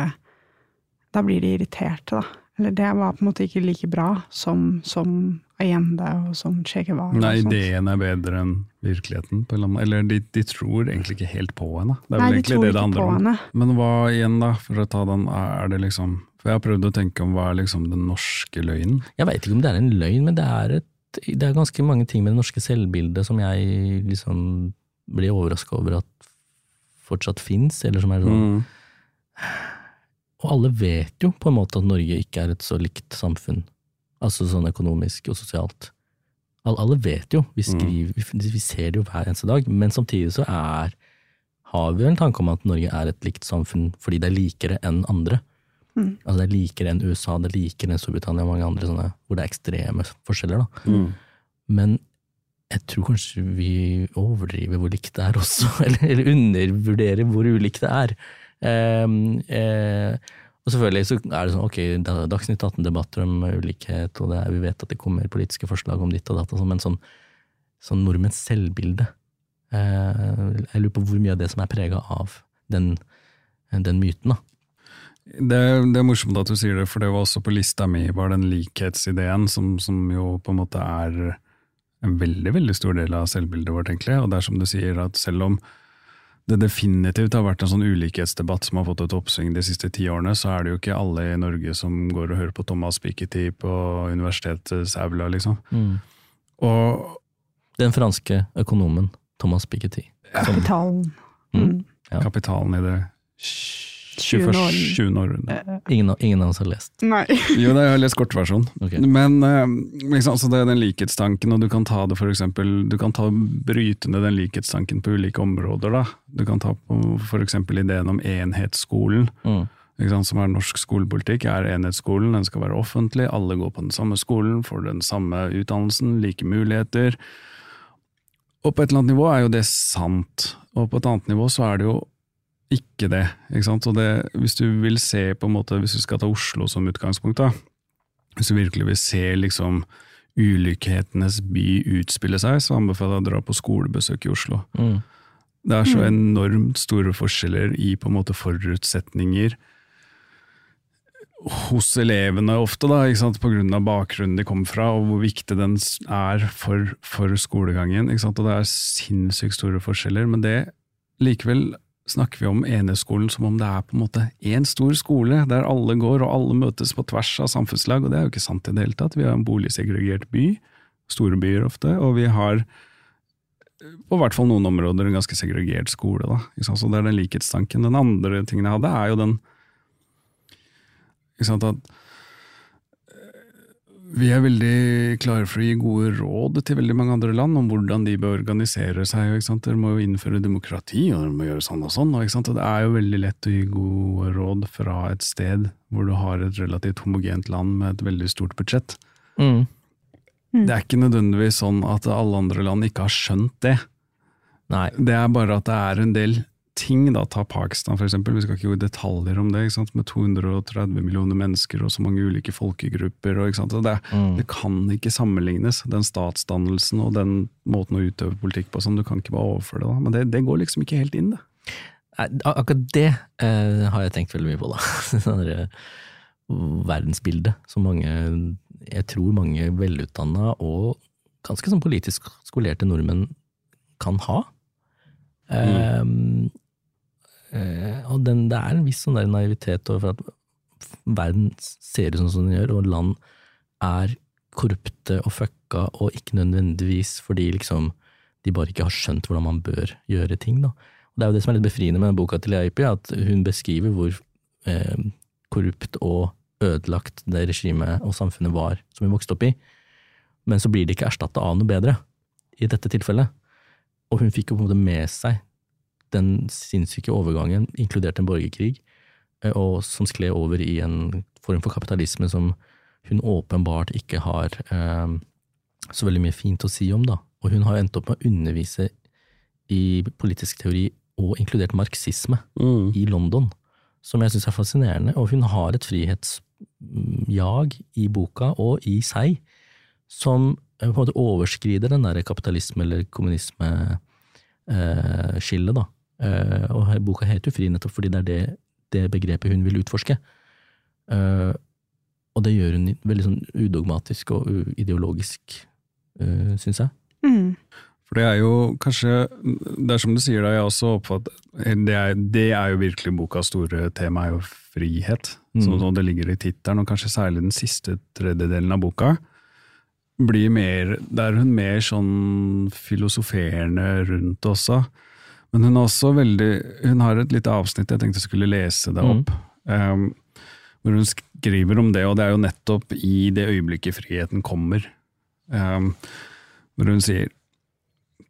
Da blir de irriterte, da. Eller det var på en måte ikke like bra som, som Allende og sånn Che Guevara. Nei, ideen er bedre enn virkeligheten. På en eller, de, de tror egentlig ikke helt på henne. Det er Nei, vel de egentlig tror det det handler på om. henne. Men hva igjen, da, for å ta den, er det liksom For jeg har prøvd å tenke om hva er liksom den norske løgnen? Jeg veit ikke om det er en løgn, men det er, et, det er ganske mange ting med det norske selvbildet som jeg liksom blir overraska over at fortsatt fins, eller som er sånn Mm. Og alle vet jo på en måte at Norge ikke er et så likt samfunn, altså sånn økonomisk og sosialt. Alle, alle vet jo, vi, skriver, vi, vi ser det jo hver eneste dag, men samtidig så er har vi en tanke om at Norge er et likt samfunn fordi det er likere enn andre. Mm. Altså det er likere enn USA, det er likere enn Storbritannia og mange andre sånne, hvor det er ekstreme forskjeller. da. Mm. Men jeg tror kanskje vi overdriver hvor likt det er også, eller, eller undervurderer hvor ulikt det er. Um, eh, og selvfølgelig så er det sånn, ok, det er Dagsnytt 18-debatter om ulikhet, og er, vi vet at det kommer politiske forslag om ditt og datt, sånn, men sånn, sånn nordmenns selvbilde eh, Jeg lurer på hvor mye av det som er prega av den, den myten. da. Det, det er morsomt at du sier det, for det var også på lista mi, var den likhetsideen, som, som jo på en måte er en veldig, veldig stor del av selvbildet vårt, egentlig. Og det er som du sier, at selv om det definitivt har vært en sånn ulikhetsdebatt som har fått et oppsving de siste ti årene, så er det jo ikke alle i Norge som går og hører på Thomas Piketty på universitetet Sævla, liksom. Og Den franske økonomen Thomas Piketty. som- Kapitalen. Mm. Mm. Ja. kapitalen i det 20. 21. århundre. 20. århundre. Ingen, av- ingen av oss har lest. Nei. Jo, det har lest kortversjon. Okay. Men eh, liksom, altså det er den likhetstanken, og du kan ta det for eksempel, du kan ta bryte ned den likhetstanken på ulike områder. Da. Du kan ta f.eks. ideen om enhetsskolen, Mm. sant, som er norsk skolepolitikk. er enhetsskolen, Den skal være offentlig, alle går på den samme skolen, får den samme utdannelsen, like muligheter. Og på et eller annet nivå er jo det sant, og på et annet nivå så er det jo ikke det. ikke sant? Og det, hvis du vil se på en måte, hvis du skal ta Oslo som utgangspunkt, da, hvis du virkelig vil se liksom ulikhetenes by utspille seg, så anbefaler jeg å dra på skolebesøk i Oslo. Mm. Det er så enormt store forskjeller i på en måte forutsetninger hos elevene ofte, da, ikke sant? på grunn av bakgrunnen de kommer fra, og hvor viktig den er for, for skolegangen. Ikke sant? Og det er sinnssykt store forskjeller, men det likevel snakker vi om eneskolen som om det er på en måte én stor skole, der alle går og alle møtes på tvers av samfunnslag, og det er jo ikke sant i det hele tatt. Vi har en boligsegregert by, store byer ofte, og vi har på hvert fall noen områder en ganske segregert skole. Da. Så det er den likhetstanken. Den andre tingen jeg hadde, er jo den ikke sant, at eh, vi er veldig klare for å gi gode råd til veldig mange andre land om hvordan de bør organisere seg. Ikke sant? Dere må jo innføre demokrati, og dere må gjøre sånn og sånn. Ikke sant? og det er jo veldig lett å gi gode råd fra et sted hvor du har et relativt homogent land med et veldig stort budsjett. Mm. Det er ikke nødvendigvis sånn at alle andre land ikke har skjønt det. Nei. Det er bare at det er en del ting, da, ta Pakistan eksempel, vi skal ikke gå i detaljer om det, ikke sant? med 230 millioner mennesker og så mange ulike folkegrupper. Og? Det, Mm. det kan ikke sammenlignes, den statsdannelsen og den måten å utøve politikk på. Sånn, du kan ikke bare overføre det. da. Men det, det går liksom ikke helt inn, det. Akkurat det eh, har jeg tenkt veldig mye på, da. det verdensbildet som mange, jeg tror mange velutdanna og ganske sånn politisk skolerte nordmenn kan ha. Mm. eh, og den, det er en viss sånn der naivitet overfor at verden ser ut sånn som den gjør, og land er korrupte og fucka, og ikke nødvendigvis fordi liksom de bare ikke har skjønt hvordan man bør gjøre ting. da. Og Det er jo det som er litt befriende med boka til Leipi, at hun beskriver hvor eh, korrupt og ødelagt det regimet og samfunnet var som hun vokste opp i. Men så blir det ikke erstatta av noe bedre, i dette tilfellet. Og hun fikk jo på en måte med seg den sinnssyke overgangen, inkludert en borgerkrig, eh, og som skled over i en form for kapitalisme som hun åpenbart ikke har eh, så veldig mye fint å si om, da. Og hun har endt opp med å undervise i politisk teori og inkludert marxisme i London, som jeg syns er fascinerende. Og hun har et frihetsjag i boka og i seg som eh, på en måte overskrider den der kapitalisme- eller kommunisme-skillet, da. Eh, Og her- boka heter jo Fri nettopp fordi det er det, det begrepet hun vil utforske. Uh, Og det gjør hun veldig sånn udogmatisk og ideologisk, uh, syns jeg. Mm. For det er jo kanskje Det er som du sier, da, jeg også oppfatter det er, det er jo virkelig bokas store tema, er jo frihet. Sånn som det ligger i tittelen, og kanskje særlig den siste tredjedelen av boka. Blir mer, Der er hun mer sånn filosoferende rundt også. Men hun veldig Hun har et lite avsnitt jeg tenkte jeg skulle lese det opp. Um, hvor hun skriver om det, og det er jo nettopp i det øyeblikket friheten kommer. Um, hvor hun sier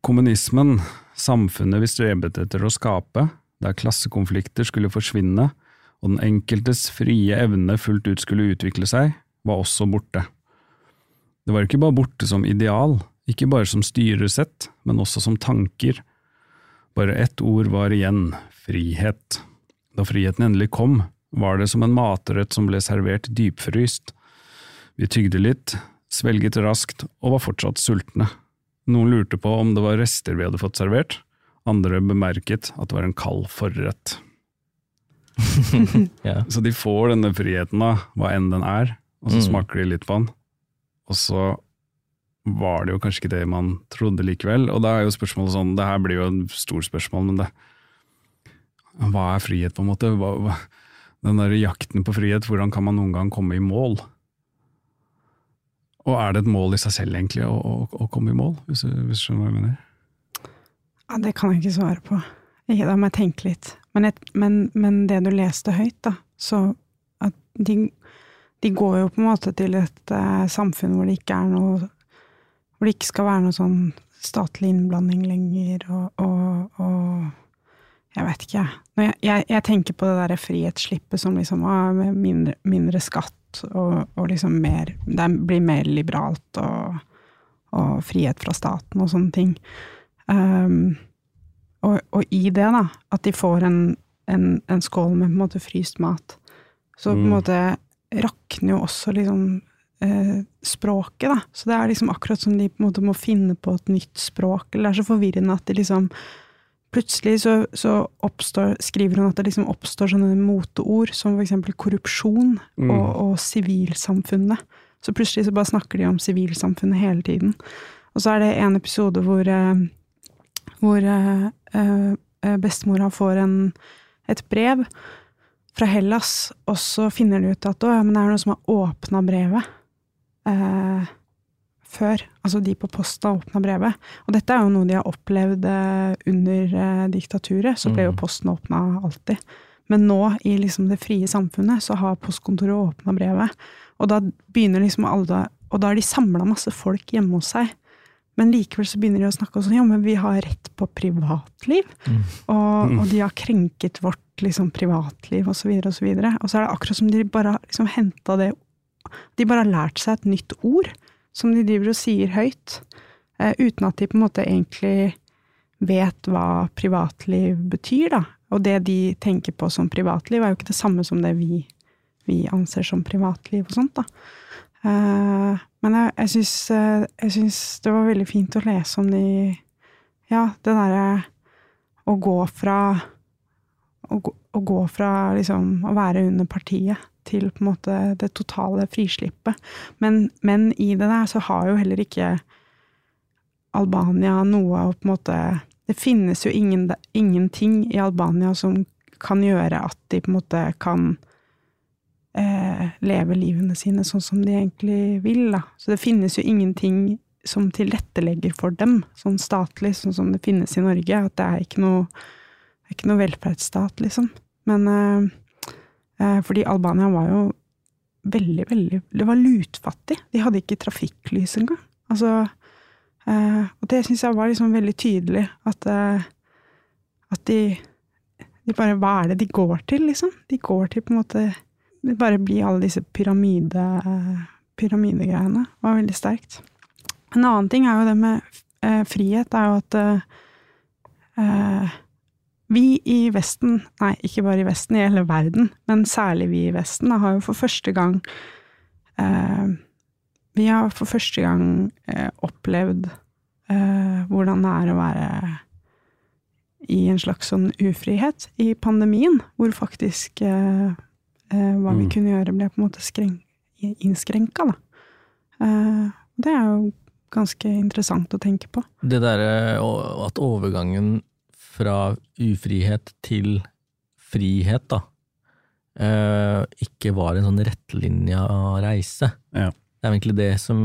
Kommunismen, samfunnet vi strebet etter å skape, der klassekonflikter skulle forsvinne og den enkeltes frie evne fullt ut skulle utvikle seg, var også borte. Det var ikke bare borte som ideal, ikke bare som styresett, men også som tanker. Bare ett ord var igjen, frihet. Da friheten endelig kom, var det som en matrett som ble servert dypfryst. Vi tygde litt, svelget raskt og var fortsatt sultne. Noen lurte på om det var rester vi hadde fått servert, andre bemerket at det var en kald forrett. Ja. Så de får denne friheten, da, hva enn den er, og så Mm. smaker de litt på den. Og så var det jo kanskje ikke det man trodde likevel. Og da er jo spørsmålet sånn, det her blir jo et stort spørsmål, men det Hva er frihet, på en måte? Hva, hva, den der jakten på frihet, hvordan kan man noen gang komme i mål? Og er det et mål i seg selv, egentlig, å, å, å komme i mål, hvis du, hvis du skjønner hva jeg mener? Ja, det kan jeg ikke svare på. Ikke, da må jeg tenke litt. Men, et, men, men det du leste høyt, da, så at de, de går jo på en måte til et uh, samfunn hvor det ikke er noe Hvor det ikke skal være noe sånn statlig innblanding lenger, og, og, og jeg vet ikke, jeg. Jeg, jeg. Tenker på det derre frihetsslippet som liksom ah, med mindre, mindre skatt, og, og liksom mer Det blir mer liberalt, og, frihet fra staten og sånne ting. Um, og, og i det, da, at de får en, en, en skål med på en måte fryst mat, så på en Mm. måte rakner jo også liksom eh, språket, da. Så det er liksom akkurat som de på en måte må finne på et nytt språk, eller det er så forvirrende at de liksom Plutselig så, så oppstår, skriver hun at det liksom oppstår sånne moteord som eksempel korrupsjon Mm. og, og sivilsamfunnet. Så plutselig så bare snakker de om sivilsamfunnet hele tiden. Og så er det en episode hvor, eh, hvor eh, eh, bestemora får en, et brev fra Hellas, og så finner de ut at å, ja, men det er noe som har åpna brevet eh, før. Altså de på posten har åpna brevet. Og dette er jo noe de har opplevd eh, under eh, diktaturet, så ble jo Mm. posten åpna alltid. Men nå, i liksom det frie samfunnet, så har postkontoret åpna brevet. Og da begynner liksom alle Og da har de samla masse folk hjemme hos seg. Men likevel så begynner de å snakke om sånn, ja, men vi har rett på privatliv. Mm. Og, og de har krenket vårt liksom, privatliv, så videre, og så. Og så er det akkurat som de bare har liksom henta det De bare har lært seg et nytt ord, som de driver og sier høyt. Eh, uten at de på en måte egentlig vet hva privatliv betyr, da. Og det de tenker på som privatliv, er jo ikke det samme som det vi, vi anser som privatliv og sånt, da. Eh, men jeg, jeg syns eh, jeg syns det var veldig fint å lese om de Ja, det derre å gå fra å, gå- å gå fra liksom å være under partiet til på en måte det totale frislippet. Men, men i det der så har jo heller ikke Albania noe å på en måte Det finnes jo ingen, ingenting i Albania som kan gjøre at de på en måte kan eh, leve livene sine sånn som de egentlig vil, da. Så det finnes jo ingenting som tilrettelegger for dem, sånn statlig, sånn som det finnes i Norge. At det er ikke noe, er ikke noe velferdsstat, liksom. Men eh, fordi Albania var jo veldig, veldig Det var lutfattig. De hadde ikke trafikklys engang. Altså eh, Og det syns jeg var liksom veldig tydelig, at, eh, at de de bare, Hva er det de går til, liksom? De går til på en måte Det bare blir alle disse pyramide, pyramidegreiene. Det var veldig sterkt. En annen ting er jo det med frihet. frihet, er jo at eh, eh, vi i Vesten, nei, ikke bare i Vesten, i hele verden, men særlig vi i Vesten, har jo for første gang eh, Vi har for første gang eh, opplevd eh, hvordan det er å være i en slags sånn ufrihet i pandemien, hvor faktisk eh, eh, hva vi Mm. kunne gjøre, ble på en måte skreng, innskrenka, da. Eh, det er jo ganske interessant å tenke på. Det derre at overgangen fra ufrihet til frihet, da, eh, ikke var en sånn rettlinja reise. Ja. Det er egentlig det som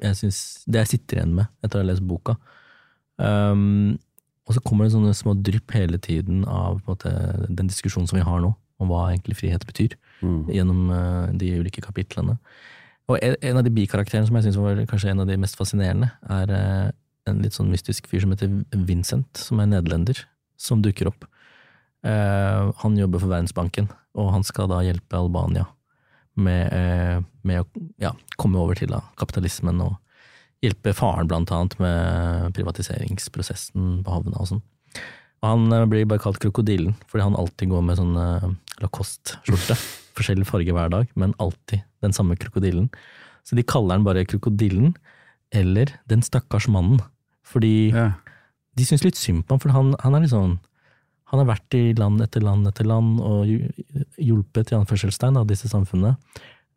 jeg synes, Det jeg sitter igjen med etter å ha lest boka. Um, og så kommer det sånne små drypp hele tiden av måte, den diskusjonen som vi har nå, om hva egentlig frihet betyr, Mm. gjennom uh, de ulike kapitlene. Og en, en av de bikarakterene som jeg syns var kanskje en av de mest fascinerende, er eh, en litt sånn mystisk fyr som heter Vincent, som er nederlender, som dukker opp. Eh, han jobber for Verdensbanken, og han skal da hjelpe Albania med, eh, med å ja, komme over til da, kapitalismen og hjelpe faren blant annet med privatiseringsprosessen på havna og sånn. Han eh, blir bare kalt krokodillen, fordi han alltid går med sånn eh, Lacoste-skjorte. Forskjellig farge hver dag, men alltid den samme krokodillen. Så de kaller han bare krokodillen, eller den stakkars mannen. Fordi Ja. de syns litt synd på ham, for han, han er litt sånn Han har vært i land etter land etter land og hjulpet i anførselstegn av disse samfunnene.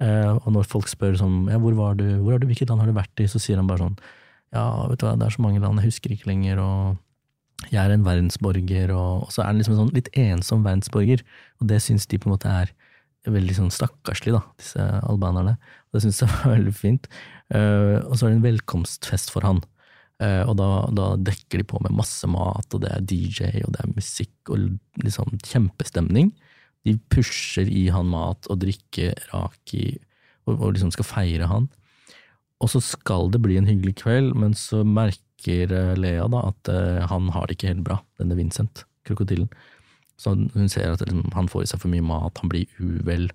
Eh, og når folk spør sånn ja, hvor var du, hvor er du, hvilket land har du vært i, så sier han bare sånn ja, vet du hva, det er så mange land, jeg husker ikke lenger, og jeg er en verdensborger, og, og så er han liksom en sånn litt ensom verdensborger, og det syns de på en måte er veldig sånn stakkarslig, da, disse albanerne. Det syns jeg var veldig fint. Uh, og så er det en velkomstfest for han. Eh, og da, da dekker de på med masse mat, og det er DJ, og det er musikk, og liksom kjempestemning. De pusher i han mat og drikke raki, og, og liksom skal feire han. Og så skal det bli en hyggelig kveld, men så merker eh, Lea da at eh, han har det ikke helt bra, denne Vincent, krokodillen. Så hun ser at liksom, han får i seg for mye mat, han blir uvel.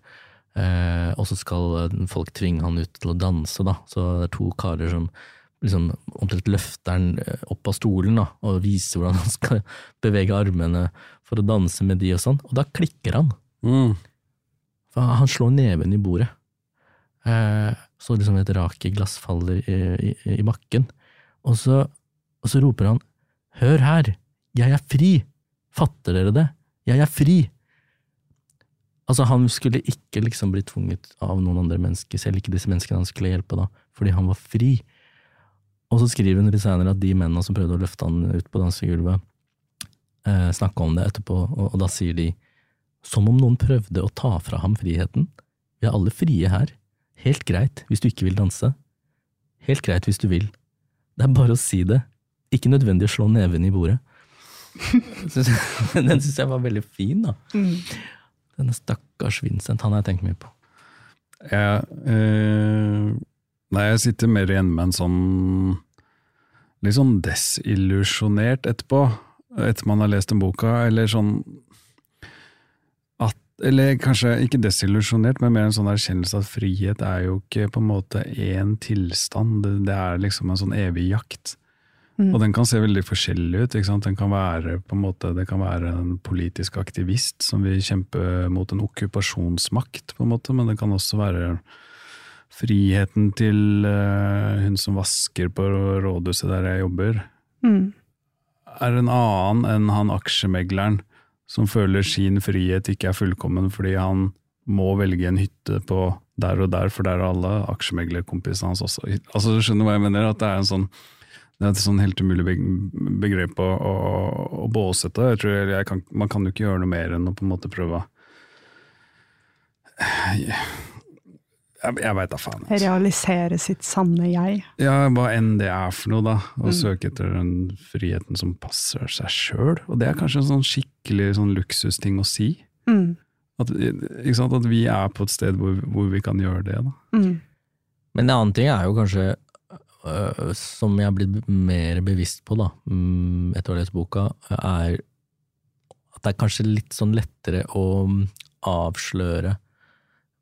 Og så skal folk tvinge han ut til å danse, da. Så det er to karer som liksom omtrent løfter han eh, opp av stolen da, og viser hvordan han skal bevege armene for å danse med de og sånn. Og da klikker han. Mm. Han slår neven i bordet. Eh, så liksom et rakeglass faller i, i, i bakken. Og så, og så roper han Hør her, jeg er fri! Fatter dere det? Jeg er fri! Altså, han skulle ikke liksom bli tvunget av noen andre mennesker, selv ikke disse menneskene han skulle hjelpe da, fordi han var fri. Og så skriver hun litt senere at de mennene som prøvde å løfte han ut på dansegulvet, eh, snakka om det etterpå, og, og da sier de som om noen prøvde å ta fra ham friheten. Vi er alle frie her. Helt greit hvis du ikke vil danse. Helt greit hvis du vil. Det er bare å si det. Ikke nødvendig å slå neven i bordet. Den syns jeg var veldig fin, da. Denne stakkars Vincent, han har jeg tenkt mye på. Jeg, eh, nei, jeg sitter mer igjen med en sånn litt sånn desillusjonert etterpå, etter man har lest den boka, eller sånn at, eller kanskje ikke desillusjonert, men mer en sånn erkjennelse at frihet er jo ikke på en måte én tilstand, det, det er liksom en sånn evig jakt. Mm. Og den kan se veldig forskjellig ut. Ikke sant? Den kan være, på en måte, det kan være en politisk aktivist som vil kjempe mot en okkupasjonsmakt, på en måte, men det kan også være friheten til uh, hun som vasker på rådhuset der jeg jobber, Mm. er en annen enn han aksjemegleren som føler sin frihet ikke er fullkommen fordi han må velge en hytte på der og der, for der er alle aksjemeglerkompisene hans også. Altså, du skjønner hva jeg mener? At det er en sånn det er et sånn helt umulig begrep å, å, å båsette. Jeg tror jeg, kan, man kan jo ikke gjøre noe mer enn å på en måte prøve å Jeg, jeg veit da faen. altså. Realisere sitt sanne jeg. Ja, hva enn det er for noe, da. Å Mm. søke etter den friheten som passer seg sjøl. Og det er kanskje en sånn skikkelig sånn luksusting å si. Mm. At, ikke sant? at vi er på et sted hvor, hvor vi kan gjøre det. Da. Mm. Men en annen ting er jo kanskje, øh, som jeg har blitt mer bevisst på da, mm, etter å ha lest boka, er at det er kanskje litt sånn lettere å mm, avsløre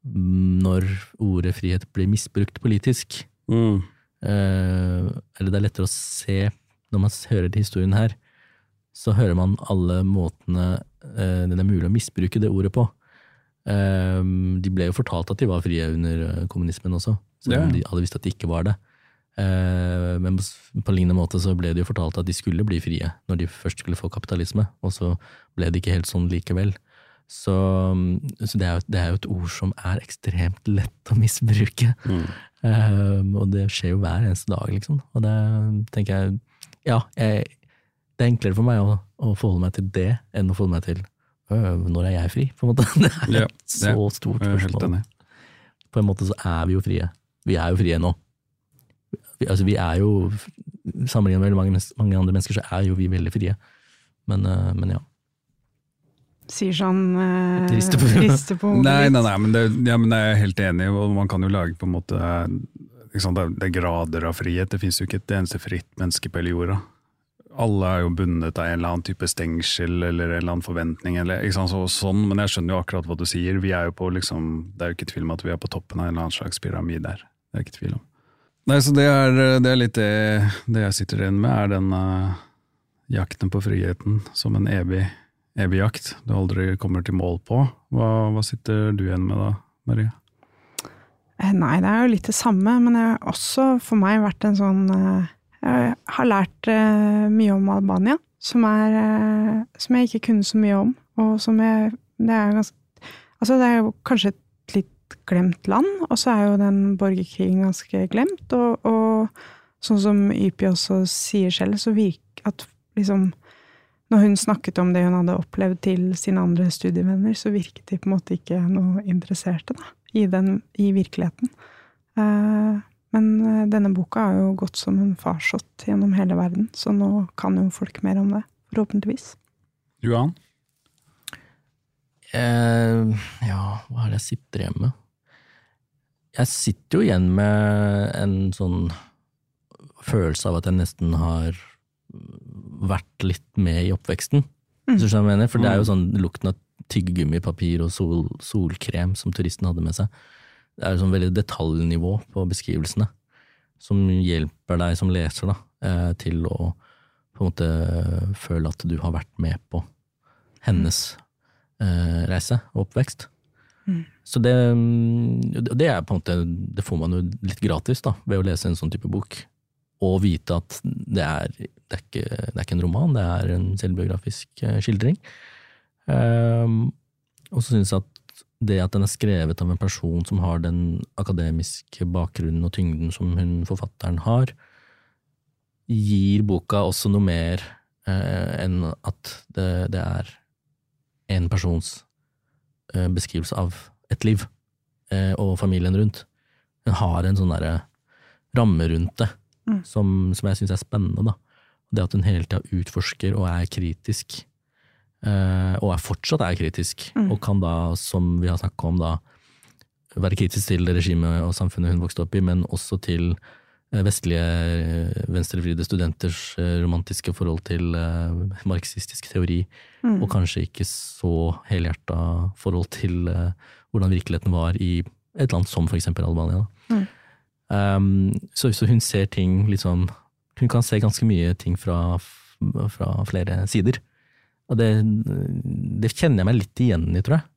når ordet frihet blir misbrukt politisk. Mm. Eh, eller det er lettere å se, når man hører til historien her, så hører man alle måtene eh, det er mulig å misbruke det ordet på. Eh, de ble jo fortalt at de var frie under eh, kommunismen også, selv om Ja. de hadde visst at de ikke var det. Eh, men på, lignende måte så ble det jo fortalt at de skulle bli frie når de først skulle få kapitalisme, og så ble det ikke helt sånn likevel. Så, mm, så det, er jo, det er jo et ord som er ekstremt lett å misbruke. Eh, og det skjer jo hver eneste dag, liksom. Og det tenker jeg Ja, jeg, det er enklere for meg å, å forholde meg til det enn å forholde meg til øh, når er jeg fri, på en måte. Det er Ja, et så det stort spørsmål. På en måte så er vi jo frie. Vi er jo frie nå. Vi, altså, vi er jo Sammenlignet med veldig mange, mange andre mennesker, så er jo vi veldig frie. Men, øh, men ja. Sier sånn eh, Rister på- hodet Nei, nei, nei, men det, ja, men jeg er helt enig, og man kan jo lage på en måte sant, det, er, er grader av frihet. Det finnes jo ikke et eneste fritt menneske på hele jorda. Alle er jo bundet av en eller annen type stengsel eller en eller annen forventning. Eller, sant, så, sånn, men jeg skjønner jo akkurat hva du sier. Vi er jo på, liksom, det er jo ikke tvil om at vi er på toppen av en eller annen slags pyramide her. Det er ikke tvil om. Nei, så det er, det er litt det, det jeg sitter igjen med, er den uh, jakten på friheten som en evig, evig jakt du aldri kommer til mål på. Hva, hva sitter du igjen med da, Marie? Eh, Nei, det er jo litt det samme, men det har også for meg vært en sånn eh, Jeg har lært eh, mye om Albania, som, er, som jeg ikke kunne så mye om, og som jeg Det er ganske Altså, det er jo kanskje et litt glemt land, og så er jo den borgerkrigen ganske glemt, og, og sånn som Ypi også sier selv, så virker at liksom når hun snakket om det hun hadde opplevd til sine andre studievenner, så virket de på en måte ikke noe interesserte da, i, den, i virkeligheten. Eh, men eh, denne boka har jo gått som en farsott gjennom hele verden, så nå kan jo folk mer om det, forhåpentligvis. Johan? Eh, ja, hva er det jeg sitter igjen med? Jeg sitter jo igjen med en sånn følelse av at jeg nesten har vært litt med i oppveksten. Mm. Hvis du skjønner hva jeg mener? For det er jo sånn lukten av tyggegummipapir og sol, solkrem som turisten hadde med seg. Det er jo sånn veldig detaljnivå på beskrivelsene som hjelper deg som leser da, eh, til å på en måte føle at du har vært med på hennes eh, reise og oppvekst. Mm. Så det, mm, det er på en måte Det får man jo litt gratis da, ved å lese en sånn type bok. Og vite at det er, det er, ikke, det er ikke en roman, det er en selvbiografisk eh, skildring. Um, og så synes jeg at det at den er skrevet av en person som har den akademiske bakgrunnen og tyngden som hun forfatteren har, gir boka også noe mer uh, enn at det, det er en persons uh, beskrivelse av et liv uh, og familien rundt. Den har en sånn derre ramme rundt det Mm. som, som jeg syns er spennende. da. Det at hun hele tida utforsker og er kritisk, eh, og er fortsatt er kritisk, Mm. og kan da, som vi har snakka om, da være kritisk til det regimet og samfunnet hun vokste opp i, men også til eh, vestlige eh, venstrevridde studenters eh, romantiske forhold til marxistisk teori, Mm. og kanskje ikke så helhjerta forhold til hvordan virkeligheten var i et land som eksempel Albania. Mm. Um, så, så hun ser ting liksom hun kan se ganske mye ting fra, fra flere sider. Og det, det kjenner jeg meg litt igjen i, tror jeg.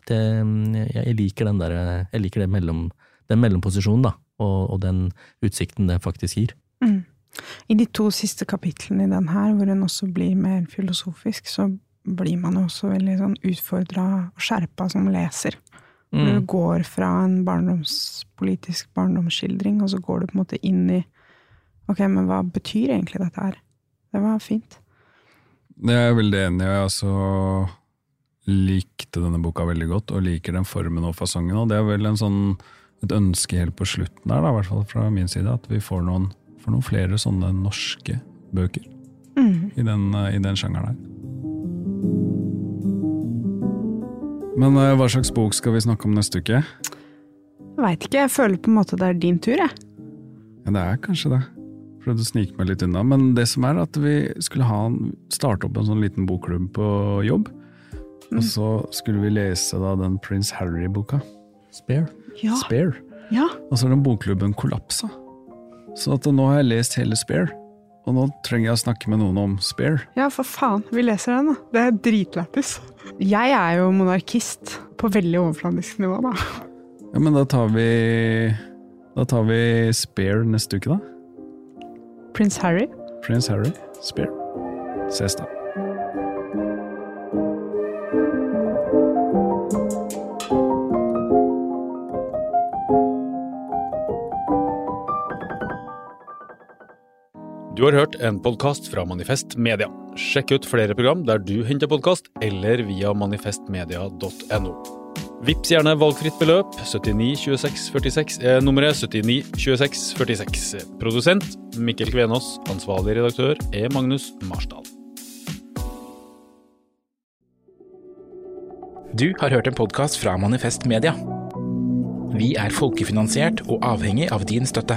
At jeg, jeg liker den der, jeg liker det mellom, den mellomposisjonen, da, og, og den utsikten det faktisk gir. Mm. I de to siste kapitlene i den her, hvor hun også blir mer filosofisk, så blir man jo også veldig sånn utfordra og skjerpa som leser. Når du Mm. går fra en barndomspolitisk barndomsskildring, og så går du på en måte inn i Ok, men hva betyr egentlig dette her? Det var fint. Jeg er veldig enig, og jeg også likte denne boka veldig godt, og liker den formen og fasongen. Og det er vel en sånn, et ønske helt på slutten her, da, i hvert fall fra min side, at vi får noen, får noen flere sånne norske bøker Mm. i den, i den sjangeren her. Men eh, hva slags bok skal vi snakke om neste uke? Veit ikke, jeg føler på en måte det er din tur, jeg. Ja, det er kanskje det. Prøvde å snike meg litt unna. Men det som er at vi skulle ha en, starte opp en sånn liten bokklubb på jobb. Og så skulle vi lese da den Prince Harry-boka. Spare. Ja. Spare. ja. Og så har den bokklubben kollapsa. Så at nå har jeg lest hele Spare. Og nå trenger jeg å snakke med noen om Spare. Ja, for faen. Vi leser den, da. Det er dritlættis. Jeg er jo monarkist på veldig overfladisk nivå, da. Ja, men da tar vi Da tar vi Spare neste uke, da. Prins Harry. Prince Harry. Spare. Ses da. Du har hørt en podkast fra Manifest Media. Sjekk ut flere program der du henter podkast, eller via manifestmedia.no. Vips gjerne valgfritt beløp. 79 26 46 er nummeret 79 26 46. Produsent Mikkel Kvenås. Ansvarlig redaktør er Magnus Marsdal. Du har hørt en podkast fra Manifest Media. Vi er folkefinansiert og avhengig av din støtte.